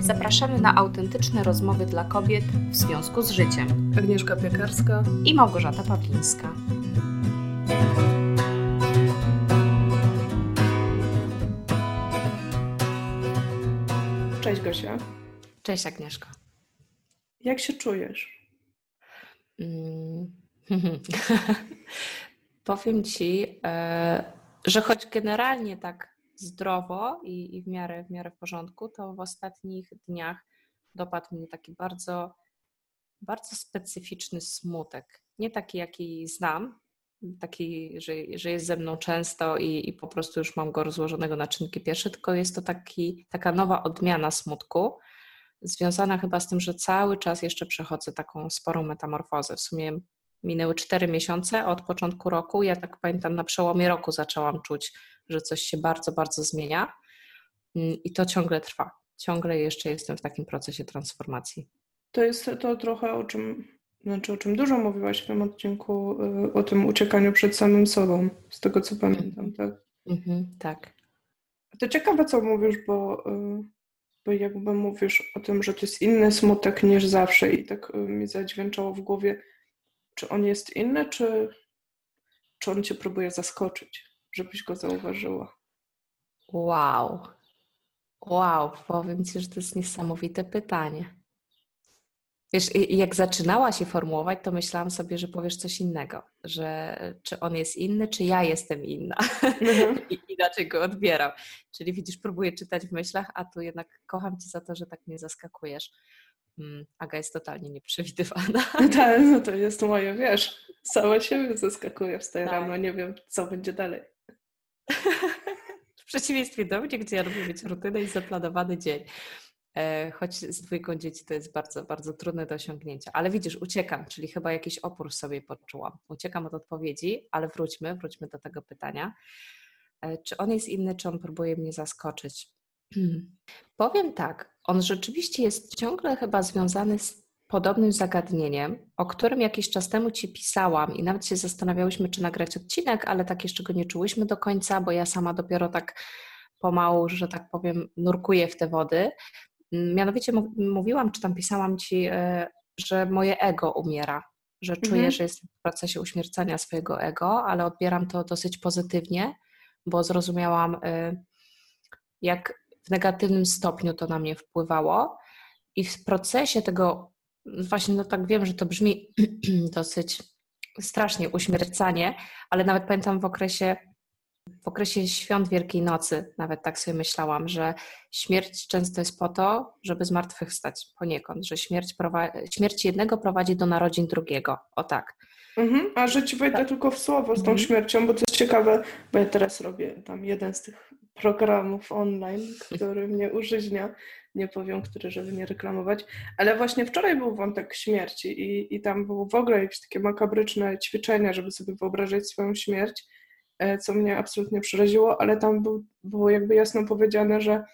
Zapraszamy na autentyczne rozmowy dla kobiet w związku z życiem. Agnieszka Piekarska i Małgorzata Pawlińska. Cześć Gosia. Cześć Agnieszko. Jak się czujesz? Mm. Powiem Ci, e, że choć generalnie tak zdrowo i, i w, miarę, w miarę w porządku, to w ostatnich dniach dopadł mnie taki bardzo, bardzo specyficzny smutek. Nie taki, jaki znam, taki, że, że jest ze mną często i, i po prostu już mam go rozłożonego na czynniki pierwsze, tylko jest to taki, taka nowa odmiana smutku, związana chyba z tym, że cały czas jeszcze przechodzę taką sporą metamorfozę. W sumie minęły cztery miesiące od początku roku. Ja tak pamiętam, na przełomie roku zaczęłam czuć, że coś się bardzo, bardzo zmienia mm, i to ciągle trwa. Ciągle jeszcze jestem w takim procesie transformacji. To jest to trochę o czym, znaczy o czym dużo mówiłaś w tym odcinku, y, o tym uciekaniu przed samym sobą, z tego co pamiętam, tak? Mhm, tak. To ciekawe, co mówisz, bo, y, bo jakby mówisz o tym, że to jest inny smutek niż zawsze i tak y, mi zadźwięczało w głowie, czy on jest inny, czy, czy on cię próbuje zaskoczyć, żebyś go zauważyła? Wow. Wow, powiem ci, że to jest niesamowite pytanie. Wiesz, jak zaczynała się formułować, to myślałam sobie, że powiesz coś innego, że czy on jest inny, czy ja jestem inna mhm. i inaczej go odbieram. Czyli widzisz, próbuję czytać w myślach, a tu jednak kocham cię za to, że tak mnie zaskakujesz. Mm, Aga jest totalnie nieprzewidywana. Tak, no to jest moje, wiesz, sama siebie zaskakuje, wstaję tak. rano, nie wiem, co będzie dalej. w przeciwieństwie do mnie, gdzie ja lubię mieć rutynę i zaplanowany dzień. E, choć z dwójką dzieci to jest bardzo, bardzo trudne do osiągnięcia. Ale widzisz, uciekam, czyli chyba jakiś opór sobie poczułam. Uciekam od odpowiedzi, ale wróćmy, wróćmy do tego pytania. E, czy on jest inny, czy on próbuje mnie zaskoczyć? Powiem tak, on rzeczywiście jest ciągle chyba związany z podobnym zagadnieniem, o którym jakiś czas temu Ci pisałam i nawet się zastanawiałyśmy, czy nagrać odcinek, ale tak jeszcze go nie czułyśmy do końca, bo ja sama dopiero tak pomału, że tak powiem, nurkuję w te wody. Mianowicie mówiłam, czy tam pisałam Ci, e, że moje ego umiera, że czuję, mhm. że jestem w procesie uśmiercania swojego ego, ale odbieram to dosyć pozytywnie, bo zrozumiałam, e, jak w negatywnym stopniu to na mnie wpływało. I w procesie tego, właśnie no tak wiem, że to brzmi dosyć strasznie uśmiercanie, ale nawet pamiętam w okresie w okresie świąt Wielkiej Nocy, nawet tak sobie myślałam, że śmierć często jest po to, żeby zmartwychwstać poniekąd, że śmierć, śmierć jednego prowadzi do narodzin drugiego. O tak. Mhm, a że ci wejdę tak. tylko w słowo z tą mhm. śmiercią, bo to jest ciekawe, bo ja teraz robię tam jeden z tych programów online, który mnie użyźnia. Nie powiem, który, żeby nie reklamować. Ale właśnie wczoraj był wątek śmierci i, i tam było w ogóle jakieś takie makabryczne ćwiczenia, żeby sobie wyobrazić swoją śmierć, e, co mnie absolutnie przeraziło, ale tam był, było jakby jasno powiedziane, że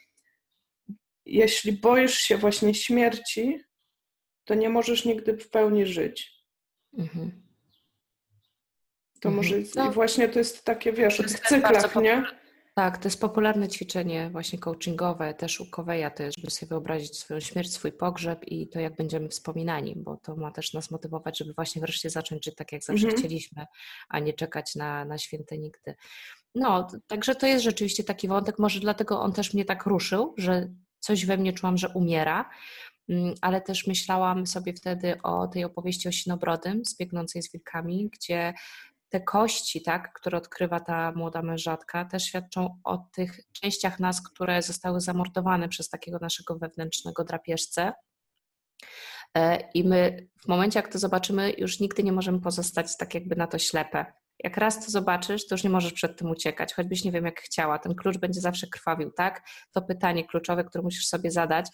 jeśli boisz się właśnie śmierci, to nie możesz nigdy w pełni żyć. Mhm. To mhm. może no. i właśnie to jest takie, wiesz, w cyklach, nie? Tak, to jest popularne ćwiczenie właśnie coachingowe, też u Koweja to jest, żeby sobie wyobrazić swoją śmierć, swój pogrzeb i to, jak będziemy wspominani, bo to ma też nas motywować, żeby właśnie wreszcie zacząć żyć tak, jak zawsze mhm. chcieliśmy, a nie czekać na, na święte nigdy. No, także to jest rzeczywiście taki wątek, może dlatego on też mnie tak ruszył, że coś we mnie czułam, że umiera, mm, ale też myślałam sobie wtedy o tej opowieści o Sinobrodym z biegnącej z wilkami, gdzie te kości, tak, które odkrywa ta młoda mężatka, też świadczą o tych częściach nas, które zostały zamordowane przez takiego naszego wewnętrznego drapieżcę. E, I my w momencie, jak to zobaczymy, już nigdy nie możemy pozostać tak jakby na to ślepe. Jak raz to zobaczysz, to już nie możesz przed tym uciekać, choćbyś nie wiem jak chciała. Ten klucz będzie zawsze krwawił, tak? To pytanie kluczowe, które musisz sobie zadać,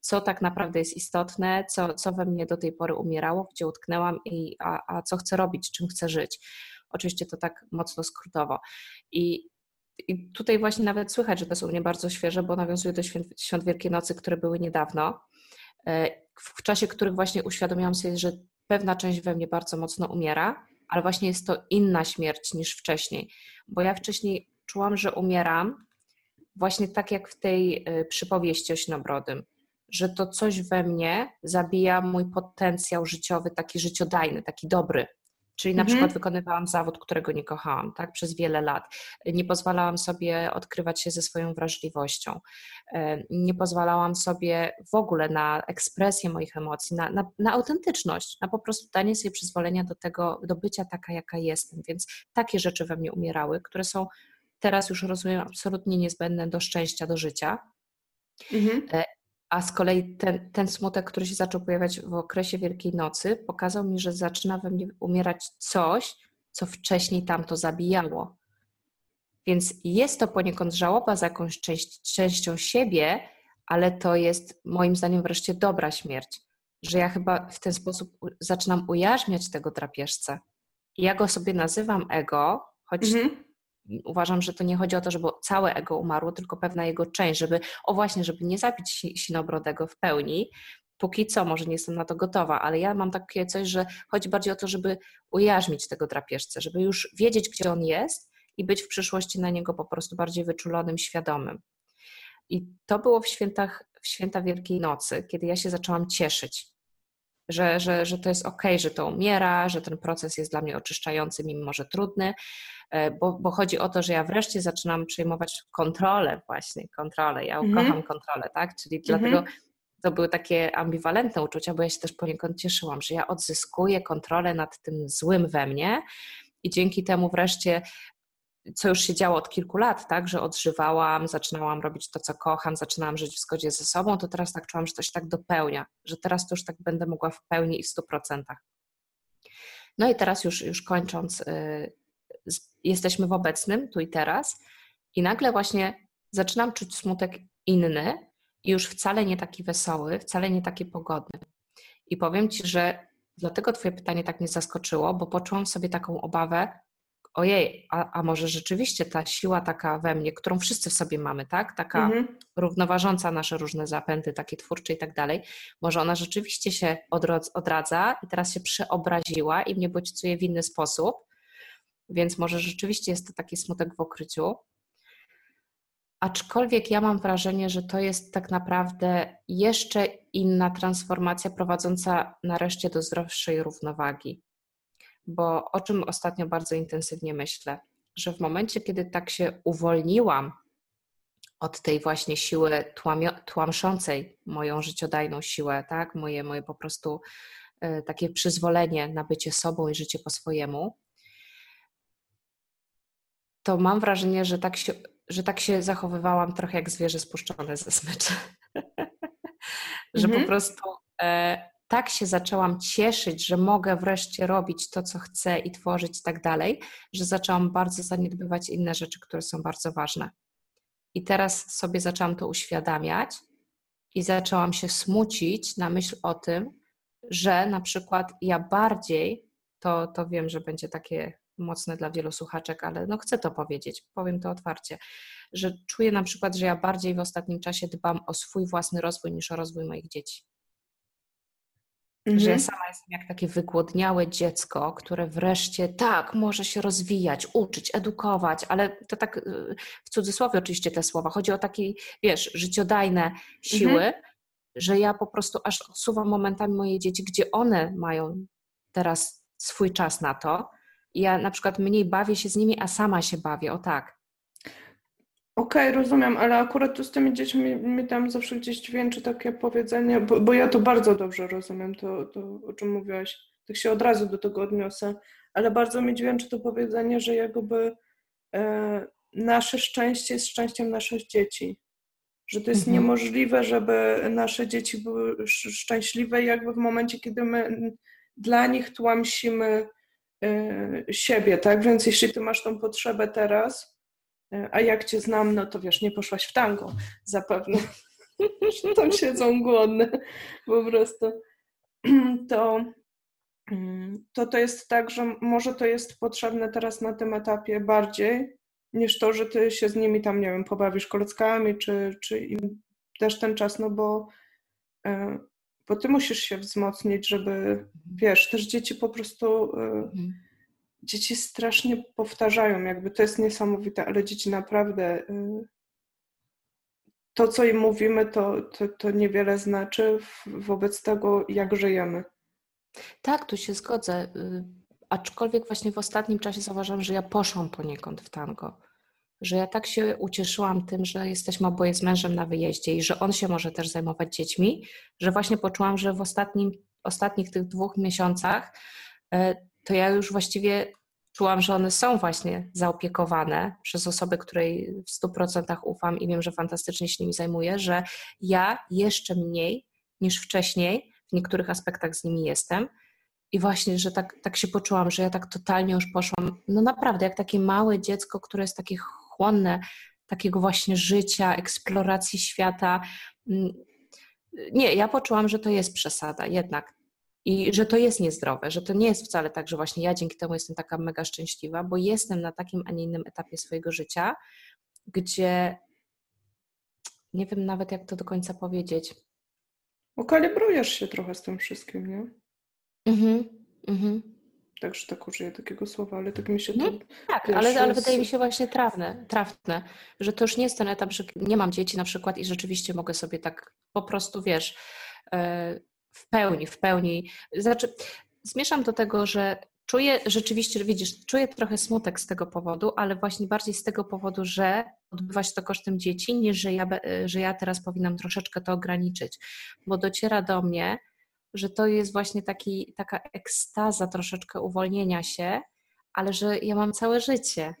co tak naprawdę jest istotne, co, co we mnie do tej pory umierało, gdzie utknęłam i a, a co chcę robić, czym chcę żyć. Oczywiście to tak mocno skrótowo. I, i tutaj właśnie nawet słychać, że to są mnie bardzo świeże, bo nawiązuje do świąt, świąt Wielkiej Nocy, które były niedawno, e, w czasie których właśnie uświadomiłam sobie, że pewna część we mnie bardzo mocno umiera, ale właśnie jest to inna śmierć niż wcześniej. Bo ja wcześniej czułam, że umieram właśnie tak jak w tej e, przypowieści o Sinobrodym, że to coś we mnie zabija mój potencjał życiowy, taki życiodajny, taki dobry. Czyli na mhm. przykład wykonywałam zawód, którego nie kochałam, tak, przez wiele lat. Nie pozwalałam sobie odkrywać się ze swoją wrażliwością. E, nie pozwalałam sobie w ogóle na ekspresję moich emocji, na, na, na autentyczność, na po prostu danie sobie przyzwolenia do tego, do bycia taka, jaka jestem. Więc takie rzeczy we mnie umierały, które są teraz już rozumiem absolutnie niezbędne do szczęścia, do życia. Mhm. A z kolei ten, ten smutek, który się zaczął pojawiać w okresie Wielkiej Nocy, pokazał mi, że zaczyna we mnie umierać coś, co wcześniej tamto zabijało. Więc jest to poniekąd żałoba za jakąś część, częścią siebie, ale to jest moim zdaniem wreszcie dobra śmierć. Że ja chyba w ten sposób zaczynam ujarzmiać tego drapieżcę. Ja go sobie nazywam ego, choć mhm uważam, że to nie chodzi o to, żeby całe ego umarło, tylko pewna jego część, żeby, o właśnie, żeby nie zabić Sinobrodego w pełni, póki co, może nie jestem na to gotowa, ale ja mam takie coś, że chodzi bardziej o to, żeby ujarzmić tego drapieżcę, żeby już wiedzieć, gdzie on jest i być w przyszłości na niego po prostu bardziej wyczulonym, świadomym. I to było w świętach, w święta Wielkiej Nocy, kiedy ja się zaczęłam cieszyć, że, że, że to jest ok, że to umiera, że ten proces jest dla mnie oczyszczający, mimo że trudny, E, bo, bo chodzi o to, że ja wreszcie zaczynam przejmować kontrolę właśnie, kontrolę, ja mhm. kocham kontrolę, tak, czyli mhm. dlatego to były takie ambiwalentne uczucia, bo ja się też poniekąd cieszyłam, że ja odzyskuję kontrolę nad tym złym we mnie i dzięki temu wreszcie co już się działo od kilku lat, tak, że odżywałam, zaczynałam robić to, co kocham, zaczynałam żyć w zgodzie ze sobą, to teraz tak czułam, że to się tak dopełnia, że teraz to już tak będę mogła w pełni i w stu procentach. No i teraz już, już kończąc y, jesteśmy w obecnym, tu i teraz, i nagle właśnie zaczynam czuć smutek inny i już wcale nie taki wesoły, wcale nie taki pogodny. I powiem Ci, że dlatego Twoje pytanie tak mnie zaskoczyło, bo poczułam sobie taką obawę, ojej, a, a może rzeczywiście ta siła taka we mnie, którą wszyscy w sobie mamy, tak? Taka mhm. równoważąca nasze różne zapędy, takie twórcze i tak dalej, może ona rzeczywiście się odradza i teraz się przeobraziła i mnie bodźcuje w inny sposób więc może rzeczywiście jest to taki smutek w okryciu. Aczkolwiek ja mam wrażenie, że to jest tak naprawdę jeszcze inna transformacja prowadząca nareszcie do zdrowszej równowagi. Bo o czym ostatnio bardzo intensywnie myślę, że w momencie, kiedy tak się uwolniłam od tej właśnie siły tłamio, tłamszącej moją życiodajną siłę, tak? moje, moje po prostu y, takie przyzwolenie na bycie sobą i życie po swojemu, to mam wrażenie, że tak się, że tak się zachowywałam trochę jak zwierzę spuszczone ze smyczy. że mhm. po prostu e, tak się zaczęłam cieszyć, że mogę wreszcie robić to, co chcę i tworzyć i tak dalej, że zaczęłam bardzo zaniedbywać inne rzeczy, które są bardzo ważne. I teraz sobie zaczęłam to uświadamiać i zaczęłam się smucić na myśl o tym, że na przykład ja bardziej, to, to wiem, że będzie takie mocne dla wielu słuchaczek, ale no chcę to powiedzieć, powiem to otwarcie, że czuję na przykład, że ja bardziej w ostatnim czasie dbam o swój własny rozwój niż o rozwój moich dzieci. Mhm. Że ja sama jestem jak takie wygłodniałe dziecko, które wreszcie tak może się rozwijać, uczyć, edukować, ale to tak y, w cudzysłowie oczywiście te słowa. Chodzi o takie, wiesz, życiodajne siły, mhm. że ja po prostu aż odsuwam momentami moje dzieci, gdzie one mają teraz swój czas na to, ja na przykład mniej bawię się z nimi, a sama się bawię, o tak. Okej, okay, rozumiem, ale akurat tu z tymi dziećmi mi tam zawsze gdzieś dźwięczy takie powiedzenie, bo, bo ja to bardzo dobrze rozumiem, to, to o czym mówiłaś, tak się od razu do tego odniosę, ale bardzo mi dźwięczy to powiedzenie, że jakby e, nasze szczęście jest szczęściem naszych dzieci. Że to jest mhm. niemożliwe, żeby nasze dzieci były szczęśliwe jakby w momencie, kiedy my dla nich tłamsimy Y, siebie, tak? Więc jeśli ty masz tą potrzebę teraz, a jak cię znam, no to wiesz, nie poszłaś w tango zapewne, że tam siedzą głodne po prostu, to, mm, to to jest tak, że może to jest potrzebne teraz na tym etapie bardziej niż to, że ty się z nimi tam, nie wiem, pobawisz koleckami, czy, czy im też ten czas, no bo y, bo ty musisz się wzmocnić, żeby, wiesz, też dzieci po prostu, y, mhm. Dzieci strasznie powtarzają, jakby to jest niesamowite, ale dzieci naprawdę y, to, co im mówimy, to, to, to niewiele znaczy wobec tego, jak żyjemy. Tak, tu się zgodzę. Y, aczkolwiek właśnie w ostatnim czasie zauważam, że ja poszłam poniekąd w tango. Że ja tak się ucieszyłam tym, że jesteśmy oboje z mężem na wyjeździe i że on się może też zajmować dziećmi, że właśnie poczułam, że w ostatnim, ostatnich tych dwóch miesiącach y, to ja już właściwie czułam, że one są właśnie zaopiekowane przez osobę, której w 100% ufam i wiem, że fantastycznie się nimi zajmuje, że ja jeszcze mniej niż wcześniej w niektórych aspektach z nimi jestem. I właśnie, że tak, tak się poczułam, że ja tak totalnie już poszłam, no naprawdę, jak takie małe dziecko, które jest takie chłonne, takiego właśnie życia, eksploracji świata. Mm, nie, ja poczułam, że to jest przesada jednak. I że to jest niezdrowe, że to nie jest wcale tak, że właśnie ja dzięki temu jestem taka mega szczęśliwa, bo jestem na takim, a nie innym etapie swojego życia, gdzie nie wiem nawet, jak to do końca powiedzieć. Okalibrujesz się trochę z tym wszystkim, nie? Mhm, mhm. Także tak użyję takiego słowa, ale tak mi się to... Mhm. tak, ale, ale wydaje mi się właśnie trafne, trafne, że to już nie jest ten etap, że nie mam dzieci na przykład i rzeczywiście mogę sobie tak po prostu, wiesz, e, w pełni, w pełni. Znaczy, zmieszam do tego, że czuję rzeczywiście, widzisz, czuję trochę smutek z tego powodu, ale właśnie bardziej z tego powodu, że odbywa się to kosztem dzieci, niż że ja, że ja teraz powinnam troszeczkę to ograniczyć, bo dociera do mnie, że to jest właśnie taki, taka ekstaza troszeczkę uwolnienia się, ale że ja mam całe życie.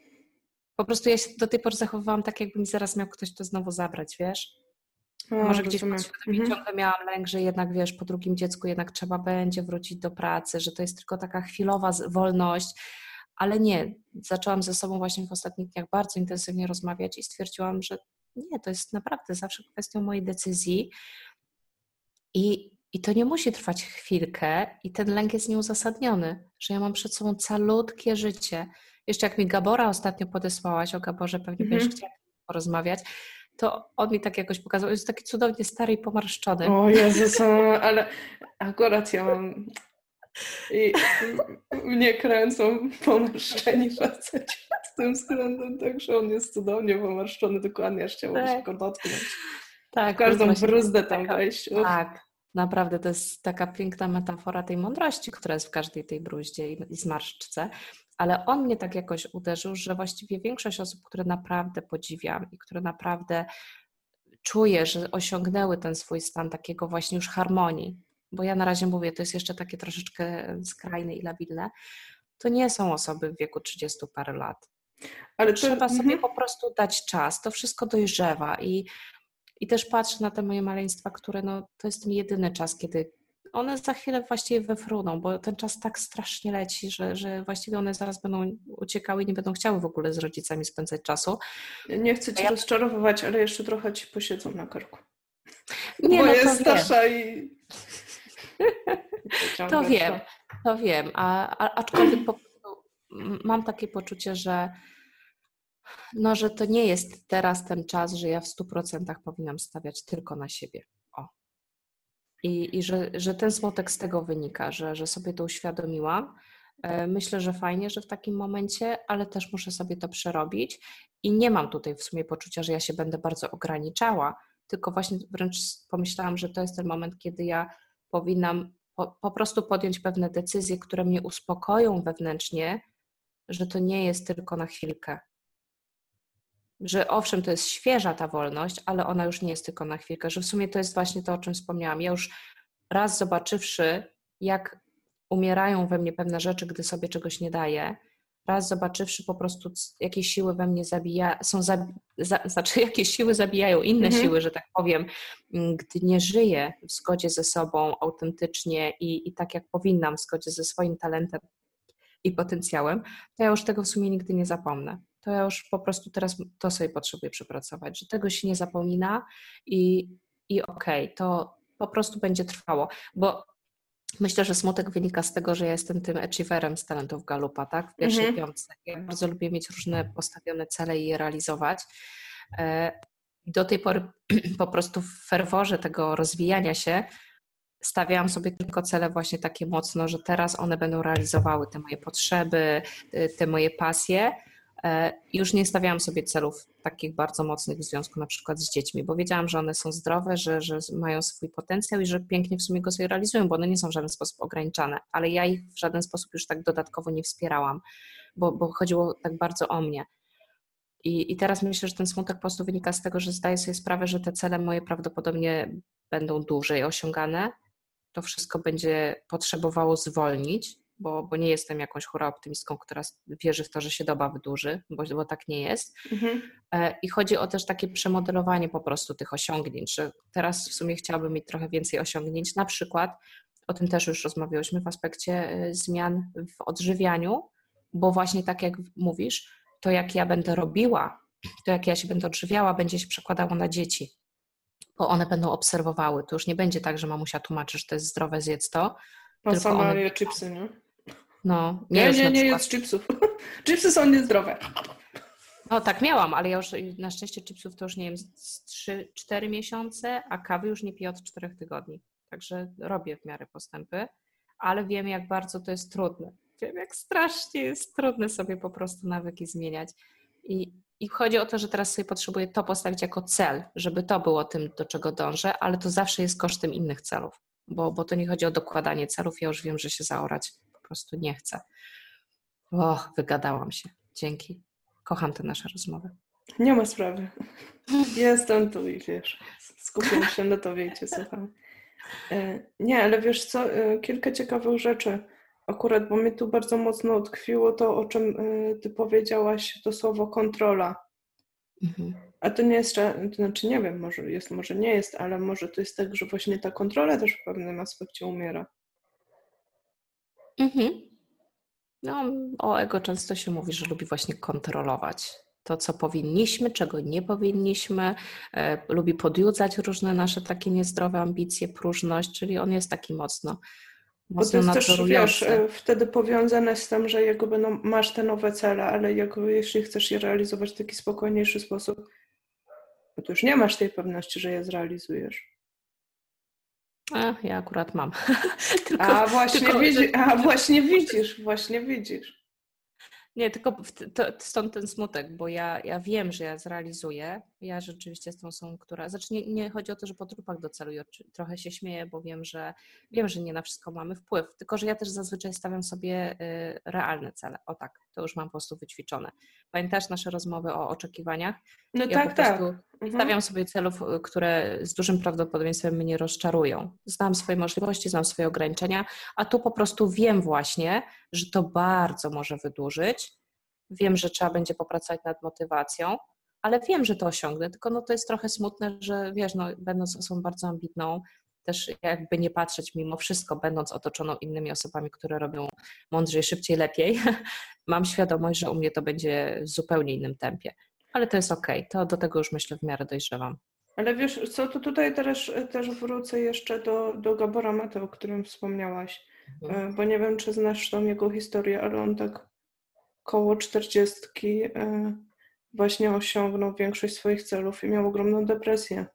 Po prostu ja się do tej pory zachowywałam tak, jakby mi zaraz miał ktoś to znowu zabrać, wiesz? No, Może gdzieś podświadomie mhm. ciągle miałam lęk, że jednak wiesz, po drugim dziecku jednak trzeba będzie wrócić do pracy, że to jest tylko taka chwilowa wolność, ale nie. Zaczęłam ze sobą właśnie w ostatnich dniach bardzo intensywnie rozmawiać i stwierdziłam, że nie, to jest naprawdę zawsze kwestią mojej decyzji i, i to nie musi trwać chwilkę i ten lęk jest nieuzasadniony, że ja mam przed sobą calutkie życie. Jeszcze jak mi Gabora ostatnio podesłałaś, o Gaborze pewnie mhm. będziesz chciała porozmawiać, to on mi tak jakoś pokazał, jest taki cudownie stary i pomarszczony. O Jezus, ale akurat ja mam i mnie kręcą pomarszczeni faceci pod tym względem, także on jest cudownie pomarszczony, dokładnie, aż chciałabym tak. się go dotknąć. Tak. W każdą bruzdę tam wejść. Tak, naprawdę to jest taka piękna metafora tej mądrości, która jest w każdej tej bruździe i zmarszczce ale on mnie tak jakoś uderzył, że właściwie większość osób, które naprawdę podziwiam i które naprawdę czuję, że osiągnęły ten swój stan takiego właśnie już harmonii, bo ja na razie mówię, to jest jeszcze takie troszeczkę skrajne i labilne, to nie są osoby w wieku 30 parę lat. Ale to... Trzeba sobie mhm. po prostu dać czas, to wszystko dojrzewa i, i też patrzę na te moje maleństwa, które no, to jest ten jedyny czas, kiedy one za chwilę właściwie wefruną, bo ten czas tak strasznie leci, że, że właściwie one zaraz będą uciekały i nie będą chciały w ogóle z rodzicami spędzać czasu. Nie chcę cię ja... rozczarowywać, ale jeszcze trochę ci posiedzą na karku. Nie, bo no jest starsza i... to wiem, to wiem, a, a, aczkolwiek po prostu mam takie poczucie, że no, że to nie jest teraz ten czas, że ja w 100% powinnam stawiać tylko na siebie. I, i że, że ten smutek z tego wynika, że, że sobie to uświadomiłam. E, myślę, że fajnie, że w takim momencie, ale też muszę sobie to przerobić i nie mam tutaj w sumie poczucia, że ja się będę bardzo ograniczała, tylko właśnie wręcz pomyślałam, że to jest ten moment, kiedy ja powinnam po, po prostu podjąć pewne decyzje, które mnie uspokoją wewnętrznie, że to nie jest tylko na chwilkę, że owszem, to jest świeża ta wolność, ale ona już nie jest tylko na chwilkę, że w sumie to jest właśnie to, o czym wspomniałam. Ja już raz zobaczywszy, jak umierają we mnie pewne rzeczy, gdy sobie czegoś nie daję, raz zobaczywszy po prostu, jakie siły we mnie zabija, są, zabi za, znaczy jakie siły zabijają inne mhm. siły, że tak powiem, mm, gdy nie żyję w zgodzie ze sobą autentycznie i, i tak jak powinnam, w zgodzie ze swoim talentem i potencjałem, to ja już tego w sumie nigdy nie zapomnę to ja już po prostu teraz to sobie potrzebuję przepracować, że tego się nie zapomina i, i okej, okay, to po prostu będzie trwało, bo myślę, że smutek wynika z tego, że ja jestem tym achieverem z talentów Galupa, tak, w pierwszej mhm. piątce. Ja bardzo lubię mieć różne postawione cele i je realizować. E, do tej pory po prostu w ferworze tego rozwijania się stawiałam sobie tylko cele właśnie takie mocno, że teraz one będą realizowały te moje potrzeby, te moje pasje, już nie stawiałam sobie celów takich bardzo mocnych w związku na przykład z dziećmi, bo wiedziałam, że one są zdrowe, że, że mają swój potencjał i że pięknie w sumie go sobie realizują, bo one nie są w żaden sposób ograniczane, ale ja ich w żaden sposób już tak dodatkowo nie wspierałam, bo, bo chodziło tak bardzo o mnie. I, I teraz myślę, że ten smutek po prostu wynika z tego, że zdaję sobie sprawę, że te cele moje prawdopodobnie będą dłużej osiągane. To wszystko będzie potrzebowało zwolnić, bo, bo nie jestem jakąś hura optymistką, która wierzy w to, że się doba wydłuży, bo, bo tak nie jest. Mhm. E, I chodzi o też takie przemodelowanie po prostu tych osiągnięć, że teraz w sumie chciałabym mieć trochę więcej osiągnięć, na przykład, o tym też już rozmawiałyśmy w aspekcie e, zmian w odżywianiu, bo właśnie tak jak mówisz, to jak ja będę robiła, to jak ja się będę odżywiała, będzie się przekładało na dzieci, bo one będą obserwowały. To już nie będzie tak, że mamusia tłumaczy, że to jest zdrowe, zjedz to. A sama one... chipsy, nie? No, nie, nie, nie, nie jest chipsów. chipsy są niezdrowe. No tak miałam, ale ja już na szczęście chipsów to już nie wiem, 3-4 miesiące, a kawy już nie piję od 4 tygodni. Także robię w miarę postępy, ale wiem, jak bardzo to jest trudne. Wiem, jak strasznie jest trudne sobie po prostu nawyki zmieniać. I, I chodzi o to, że teraz sobie potrzebuję to postawić jako cel, żeby to było tym, do czego dążę, ale to zawsze jest kosztem innych celów, bo, bo to nie chodzi o dokładanie celów. Ja już wiem, że się zaorać prostu nie chcę. Och, wygadałam się. Dzięki. Kocham te nasze rozmowy. Nie ma sprawy. Jestem tu i wiesz, skupiam się na tobie i cię słucham. E, nie, ale wiesz co, e, kilka ciekawych rzeczy akurat, bo mnie tu bardzo mocno utkwiło to, o czym y, ty powiedziałaś, to słowo kontrola. Mhm. A to nie jest, to znaczy nie wiem, może jest, może nie jest, ale może to jest tak, że właśnie ta kontrola też w pewnym aspekcie umiera. Mhm. No, o ego często się mówi, że lubi właśnie kontrolować to, co powinniśmy, czego nie powinniśmy, e, lubi podjudzać różne nasze takie niezdrowe ambicje, próżność, czyli on jest taki mocno bo to jest też, wiesz, e, wtedy powiązane z tym, że jakby no, masz te nowe cele, ale jakby jeśli chcesz je realizować w taki spokojniejszy sposób, to już nie masz tej pewności, że je zrealizujesz. A, ja akurat mam. tylko, a, właśnie tylko, widzi, a właśnie widzisz, właśnie widzisz. Nie, tylko to, stąd ten smutek, bo ja, ja wiem, że ja zrealizuję. Ja rzeczywiście jestem osobą, która. Znaczy, nie, nie chodzi o to, że po trupach doceluję. Trochę się śmieję, bo wiem, że wiem, że nie na wszystko mamy wpływ. Tylko, że ja też zazwyczaj stawiam sobie y, realne cele. O tak, to już mam po prostu wyćwiczone. Pamiętasz nasze rozmowy o oczekiwaniach? No ja tak, tak. Mhm. Stawiam sobie celów, y, które z dużym prawdopodobieństwem mnie rozczarują. Znam swoje możliwości, znam swoje ograniczenia, a tu po prostu wiem właśnie, że to bardzo może wydłużyć. Wiem, że trzeba będzie popracować nad motywacją, ale wiem, że to osiągnę, tylko no to jest trochę smutne, że wiesz, no, będąc osobą bardzo ambitną, też jakby nie patrzeć mimo wszystko, będąc otoczoną innymi osobami, które robią mądrzej, szybciej, lepiej, mam świadomość, że u mnie to będzie w zupełnie innym tempie. Ale to jest okej, okay. to do tego już myślę w miarę dojrzewam. Ale wiesz co, to tutaj też, też wrócę jeszcze do, do Gabora Mate, o którym wspomniałaś, mhm. E, bo nie wiem, czy znasz tą jego historię, ale on tak koło czterdziestki e, właśnie osiągnął większość swoich celów i miał ogromną depresję.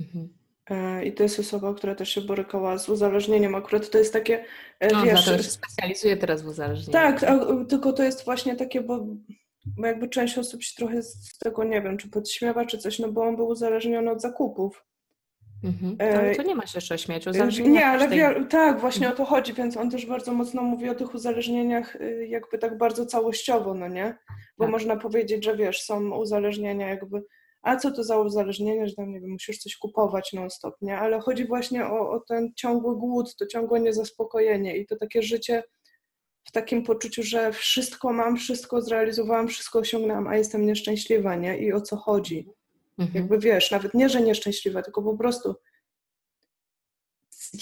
Mhm. E, I to jest osoba, która też się borykała z uzależnieniem. Akurat to jest takie. No, wiesz, to się specjalizuje teraz w uzależnieniu. Tak, tylko to jest właśnie takie, bo, bo jakby część osób się trochę z tego nie wiem, czy podśmiewa, czy coś, no bo on był uzależniony od zakupów. Mhm. Ale to nie ma się jeszcze śmiać. Nie, ale tej... tak, właśnie mhm. o to chodzi, więc on też bardzo mocno mówi o tych uzależnieniach y, jakby tak bardzo całościowo, no nie? Bo tak. można powiedzieć, że wiesz, są uzależnienia jakby, a co to za uzależnienie, że tam, nie wiem, musisz coś kupować non-stop, nie? Ale chodzi właśnie o, o ten ciągły głód, to ciągłe niezaspokojenie i to takie życie w takim poczuciu, że wszystko mam, wszystko zrealizowałam, wszystko osiągnęłam, a jestem nieszczęśliwa, nie? I o co chodzi? Mhm. Jakby wiesz, nawet nie, że nieszczęśliwa, tylko po prostu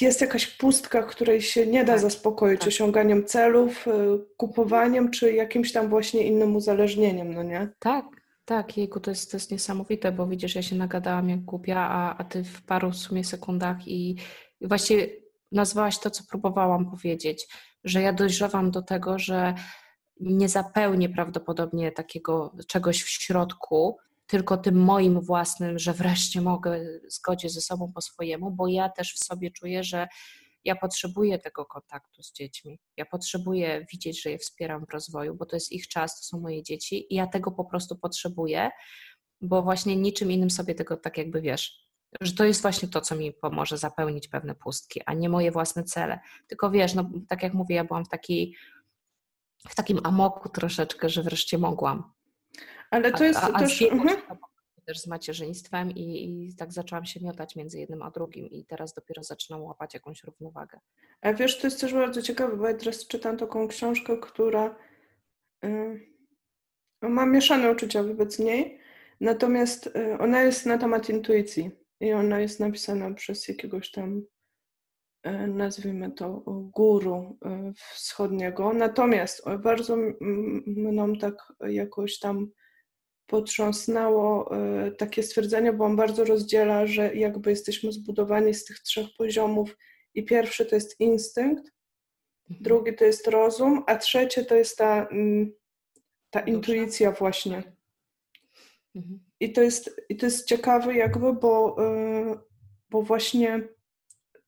jest jakaś pustka, której się nie da tak, zaspokoić tak. osiąganiem celów, y, kupowaniem, czy jakimś tam właśnie innym uzależnieniem, no nie? Tak, tak, jejku, to jest, to jest niesamowite, bo widzisz, ja się nagadałam jak głupia, a, a ty w paru w sumie sekundach i, i właśnie nazwałaś to, co próbowałam powiedzieć, że ja dojrzewam do tego, że nie zapełnię prawdopodobnie takiego czegoś w środku, tylko tym moim własnym, że wreszcie mogę zgodzić ze sobą po swojemu, bo ja też w sobie czuję, że ja potrzebuję tego kontaktu z dziećmi. Ja potrzebuję widzieć, że je wspieram w rozwoju, bo to jest ich czas, to są moje dzieci i ja tego po prostu potrzebuję, bo właśnie niczym innym sobie tego tak jakby wiesz, że to jest właśnie to, co mi pomoże zapełnić pewne pustki, a nie moje własne cele. Tylko wiesz, no tak jak mówię, ja byłam w takiej w takim amoku troszeczkę, że wreszcie mogłam. Ale to jest a, a, też... Mhm. też z macierzyństwem i, i, tak zaczęłam się miotać między jednym a drugim i teraz dopiero zaczynam łapać jakąś równowagę. A wiesz, to jest też bardzo ciekawe, bo ja teraz czytam taką książkę, która yy, ma mieszane uczucia wobec niej, natomiast yy, ona jest na temat intuicji i ona jest napisana przez jakiegoś tam E, nazwijmy to, guru e, wschodniego. Natomiast bardzo mną tak jakoś tam potrząsnęło e, takie stwierdzenie, bo on bardzo rozdziela, że jakby jesteśmy zbudowani z tych trzech poziomów i pierwszy to jest instynkt, mhm. drugi to jest rozum, a trzecie to jest ta, ta intuicja właśnie. Mhm. I to jest, i to jest ciekawe jakby, bo, bo właśnie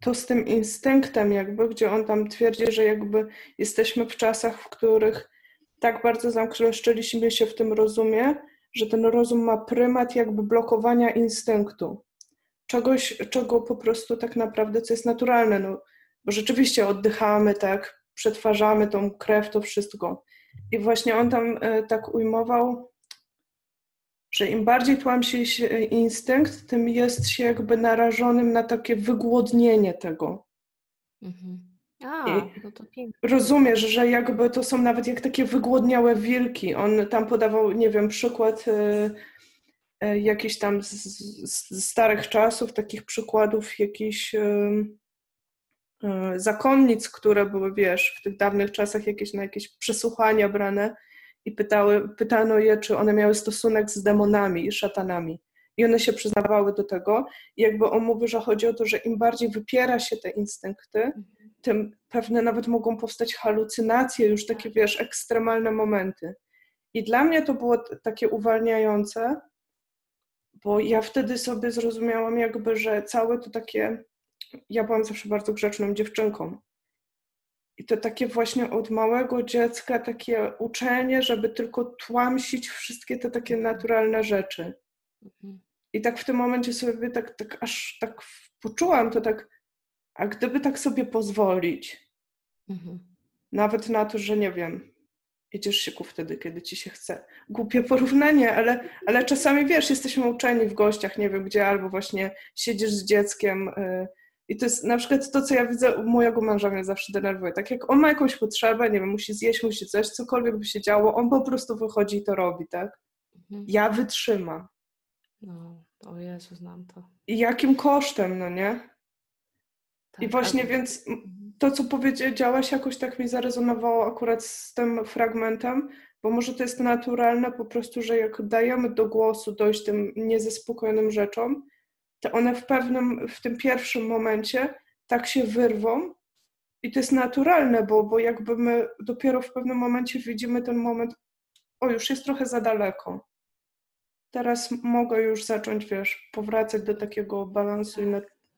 to z tym instynktem jakby, gdzie on tam twierdzi, że jakby jesteśmy w czasach, w których tak bardzo zamknęliśmy się w tym rozumie, że ten rozum ma prymat jakby blokowania instynktu. Czegoś, czego po prostu tak naprawdę, co jest naturalne, no, bo rzeczywiście oddychamy, tak, przetwarzamy tą krew, to wszystko. I właśnie on tam e, tak ujmował, że im bardziej tłamsi się instynkt, tym jest się jakby narażonym na takie wygłodnienie tego. Mhm. A, no to Rozumiesz, że jakby to są nawet jak takie wygłodniałe wilki. On tam podawał, nie wiem, przykład y, y, jakichś tam z, z, starych czasów, takich przykładów jakichś y, zakonnic, które były, wiesz, w tych dawnych czasach jakieś na jakieś przesłuchania brane i pytały, pytano je, czy one miały stosunek z demonami i szatanami. I one się przyznawały do tego. I jakby on mówi, że chodzi o to, że im bardziej wypiera się te instynkty, tym pewne nawet mogą powstać halucynacje, już takie, wiesz, ekstremalne momenty. I dla mnie to było takie uwalniające, bo ja wtedy sobie zrozumiałam jakby, że całe to takie, ja byłam zawsze bardzo grzeczną dziewczynką i to takie właśnie od małego dziecka takie uczenie, żeby tylko tłamsić wszystkie te takie naturalne rzeczy. Mhm. I tak w tym momencie sobie tak, tak aż tak poczułam to tak, a gdyby tak sobie pozwolić, mhm. nawet na to, że nie wiem, jedziesz siku wtedy, kiedy ci się chce. Głupie porównanie, ale, ale czasami wiesz, jesteśmy uczeni w gościach, nie wiem gdzie, albo właśnie siedzisz z dzieckiem, y, i to jest na przykład to, co ja widzę u mojego męża mnie zawsze denerwuje. Tak jak on ma jakąś potrzebę, nie wiem, musi zjeść, musi coś, cokolwiek by się działo, on po prostu wychodzi i to robi, tak? Mhm. Ja wytrzymam. No, o Jezu, znam to. I jakim kosztem, no nie? Tak, I właśnie tak. więc to, co powiedziałaś, jakoś tak mi zarezonowało akurat z tym fragmentem, bo może to jest naturalne po prostu, że jak dajemy do głosu dojść tym niezaspokojonym rzeczom, to one w pewnym, w tym pierwszym momencie tak się wyrwą i to jest naturalne, bo, bo jakby my dopiero w pewnym momencie widzimy ten moment, o już jest trochę za daleko. Teraz mogę już zacząć, wiesz, powracać do takiego balansu i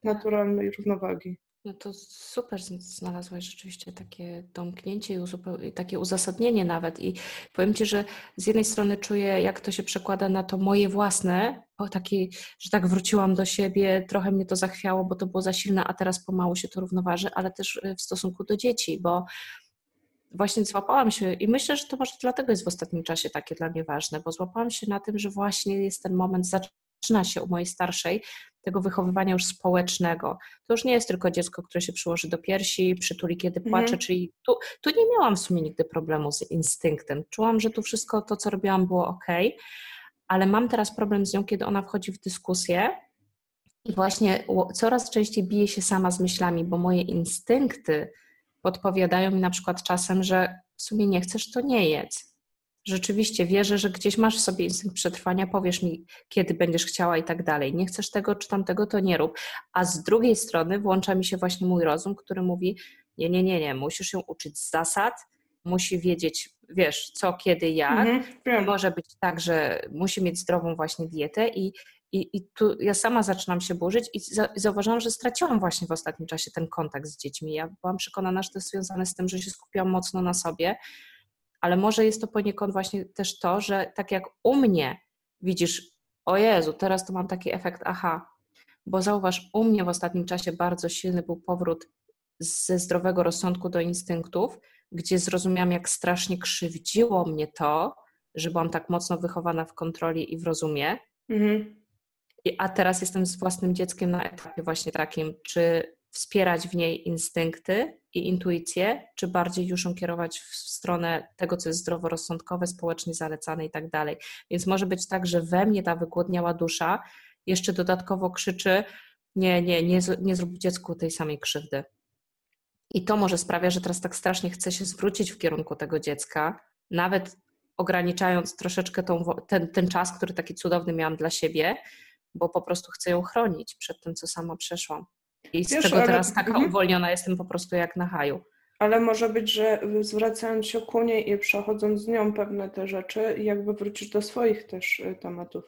naturalnej równowagi. No to super znalazłaś rzeczywiście takie domknięcie i takie uzasadnienie nawet. I powiem Ci, że z jednej strony czuję, jak to się przekłada na to moje własne, o takie, że tak wróciłam do siebie, trochę mnie to zachwiało, bo to było za silne, a teraz pomału się to równoważy, ale też e, w stosunku do dzieci, bo właśnie złapałam się i myślę, że to może dlatego jest w ostatnim czasie takie dla mnie ważne, bo złapałam się na tym, że właśnie jest ten moment zaczyna się u mojej starszej tego wychowywania już społecznego. To już nie jest tylko dziecko, które się przyłoży do piersi, przytuli, kiedy płacze, mhm. czyli tu, tu nie miałam w sumie nigdy problemu z instynktem. Czułam, że tu wszystko to, co robiłam, było ok, ale mam teraz problem z nią, kiedy ona wchodzi w dyskusję i właśnie coraz częściej bije się sama z myślami, bo moje instynkty podpowiadają mi na przykład czasem, że w sumie nie chcesz, to nie jedz rzeczywiście wierzę, że gdzieś masz w sobie instynkt przetrwania, powiesz mi, kiedy będziesz chciała i tak dalej. Nie chcesz tego czy tamtego, to nie rób. A z drugiej strony włącza mi się właśnie mój rozum, który mówi, nie, nie, nie, nie, musisz się uczyć zasad, musi wiedzieć, wiesz, co, kiedy, jak. Mhm, może być tak, że musi mieć zdrową właśnie dietę i I, I tu ja sama zaczynam się burzyć i zauważyłam, że straciłam właśnie w ostatnim czasie ten kontakt z dziećmi. Ja byłam przekonana, że to jest związane z tym, że się skupiłam mocno na sobie, ale może jest to poniekąd właśnie też to, że tak jak u mnie widzisz, o Jezu, teraz to mam taki efekt aha, bo zauważ, u mnie w ostatnim czasie bardzo silny był powrót ze zdrowego rozsądku do instynktów, gdzie zrozumiałam, jak strasznie krzywdziło mnie to, że byłam tak mocno wychowana w kontroli i w rozumie. Mhm. A teraz jestem z własnym dzieckiem na etapie właśnie takim, czy wspierać w niej instynkty i intuicję, czy bardziej już ją kierować w stronę tego, co jest zdroworozsądkowe, społecznie zalecane i tak dalej. Więc może być tak, że we mnie ta wygłodniała dusza jeszcze dodatkowo krzyczy: Nie, nie, nie, nie zrób dziecku tej samej krzywdy. I to może sprawia, że teraz tak strasznie chcę się zwrócić w kierunku tego dziecka, nawet ograniczając troszeczkę tą, ten, ten czas, który taki cudowny miałam dla siebie, bo po prostu chcę ją chronić przed tym, co sama przeszłam. I z Wiesz, tego ale... teraz taka mhm. uwolniona jestem po prostu jak na haju. Ale może być, że zwracając się ku niej i przechodząc z nią pewne te rzeczy, jakby wrócisz do swoich też y, tematów.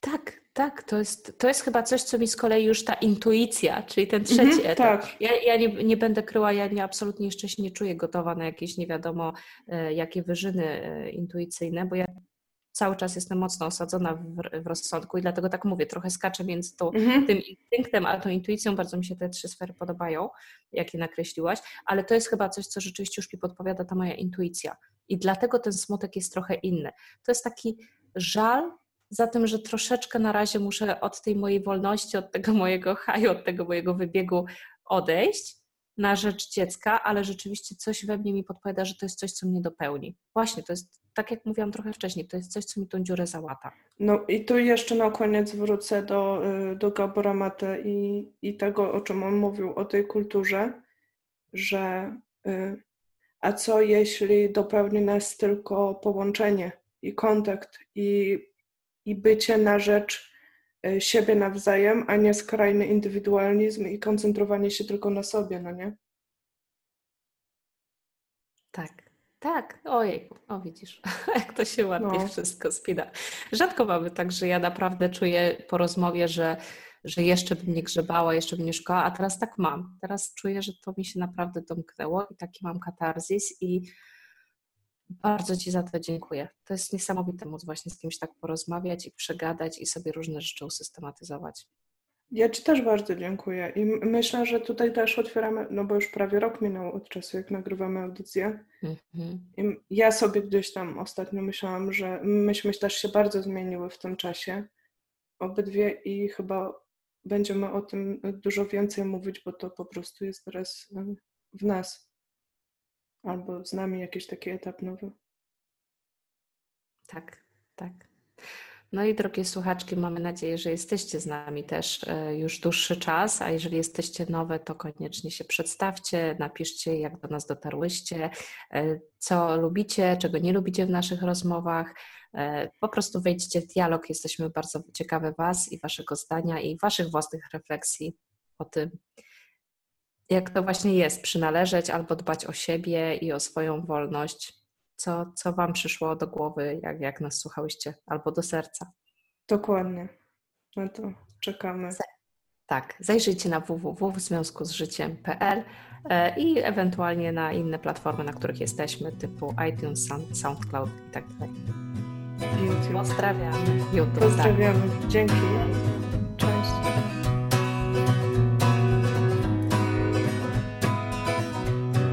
Tak, tak, to jest, to jest chyba coś, co mi z kolei już ta intuicja, czyli ten trzeci mhm, etap. Tak. Ja, ja nie, nie, będę kryła, ja nie, absolutnie jeszcze się nie czuję gotowa na jakieś nie wiadomo e, jakie wyżyny e, intuicyjne, bo ja cały czas jestem mocno osadzona w, w rozsądku i dlatego tak mówię, trochę skaczę między tą, mhm. tym instynktem a tą intuicją. Bardzo mi się te trzy sfery podobają, jakie nakreśliłaś, ale to jest chyba coś, co rzeczywiście już mi podpowiada ta moja intuicja. I dlatego ten smutek jest trochę inny. To jest taki żal za tym, że troszeczkę na razie muszę od tej mojej wolności, od tego mojego haju, od tego mojego wybiegu odejść na rzecz dziecka, ale rzeczywiście coś we mnie mi podpowiada, że to jest coś, co mnie dopełni. Właśnie, to jest, tak jak mówiłam trochę wcześniej, to jest coś, co mi tą dziurę załata. No i tu jeszcze na koniec wrócę do, y, do Gabora Mate i, i tego, o czym on mówił, o tej kulturze, że y, a co jeśli dopełni nas tylko połączenie i kontakt i i bycie na rzecz e, siebie nawzajem, a nie skrajny indywidualizm i koncentrowanie się tylko na sobie, no nie? Tak, tak, ojej, o widzisz, jak to się ładnie no. wszystko spina. Rzadko mamy tak, że ja naprawdę czuję po rozmowie, że, że jeszcze bym nie grzebała, jeszcze bym nie szukała, a teraz tak mam. Teraz czuję, że to mi się naprawdę domknęło i taki mam katarzis i bardzo Ci za to dziękuję. To jest niesamowite móc właśnie z kimś tak porozmawiać i przegadać i sobie różne rzeczy usystematyzować. Ja Ci też bardzo dziękuję i myślę, że tutaj też otwieramy, no bo już prawie rok minął od czasu, jak nagrywamy audycję. Mhm. I ja sobie gdzieś tam ostatnio myślałam, że myśmy też się bardzo zmieniły w tym czasie, obydwie i chyba będziemy o tym dużo więcej mówić, bo to po prostu jest teraz w nas. Albo z nami jakiś taki etap nowy. Tak, tak. No i drogie słuchaczki, mamy nadzieję, że jesteście z nami też e, już dłuższy czas, a jeżeli jesteście nowe, to koniecznie się przedstawcie, napiszcie, jak do nas dotarłyście, e, co lubicie, czego nie lubicie w naszych rozmowach. E, po prostu wejdźcie w dialog, jesteśmy bardzo ciekawe Was i Waszego zdania i Waszych własnych refleksji o tym, jak to właśnie jest, przynależeć albo dbać o siebie i o swoją wolność. Co, co Wam przyszło do głowy, jak, jak nas słuchałyście, albo do serca? Dokładnie. No to czekamy. Tak, zajrzyjcie na www.związkuzżyciem.pl e, i ewentualnie na inne platformy, na których jesteśmy, typu iTunes, SoundCloud i tak dalej. YouTube. Pozdrawiamy. YouTube, tak. Pozdrawiamy. Tak. Dzięki. Cześć.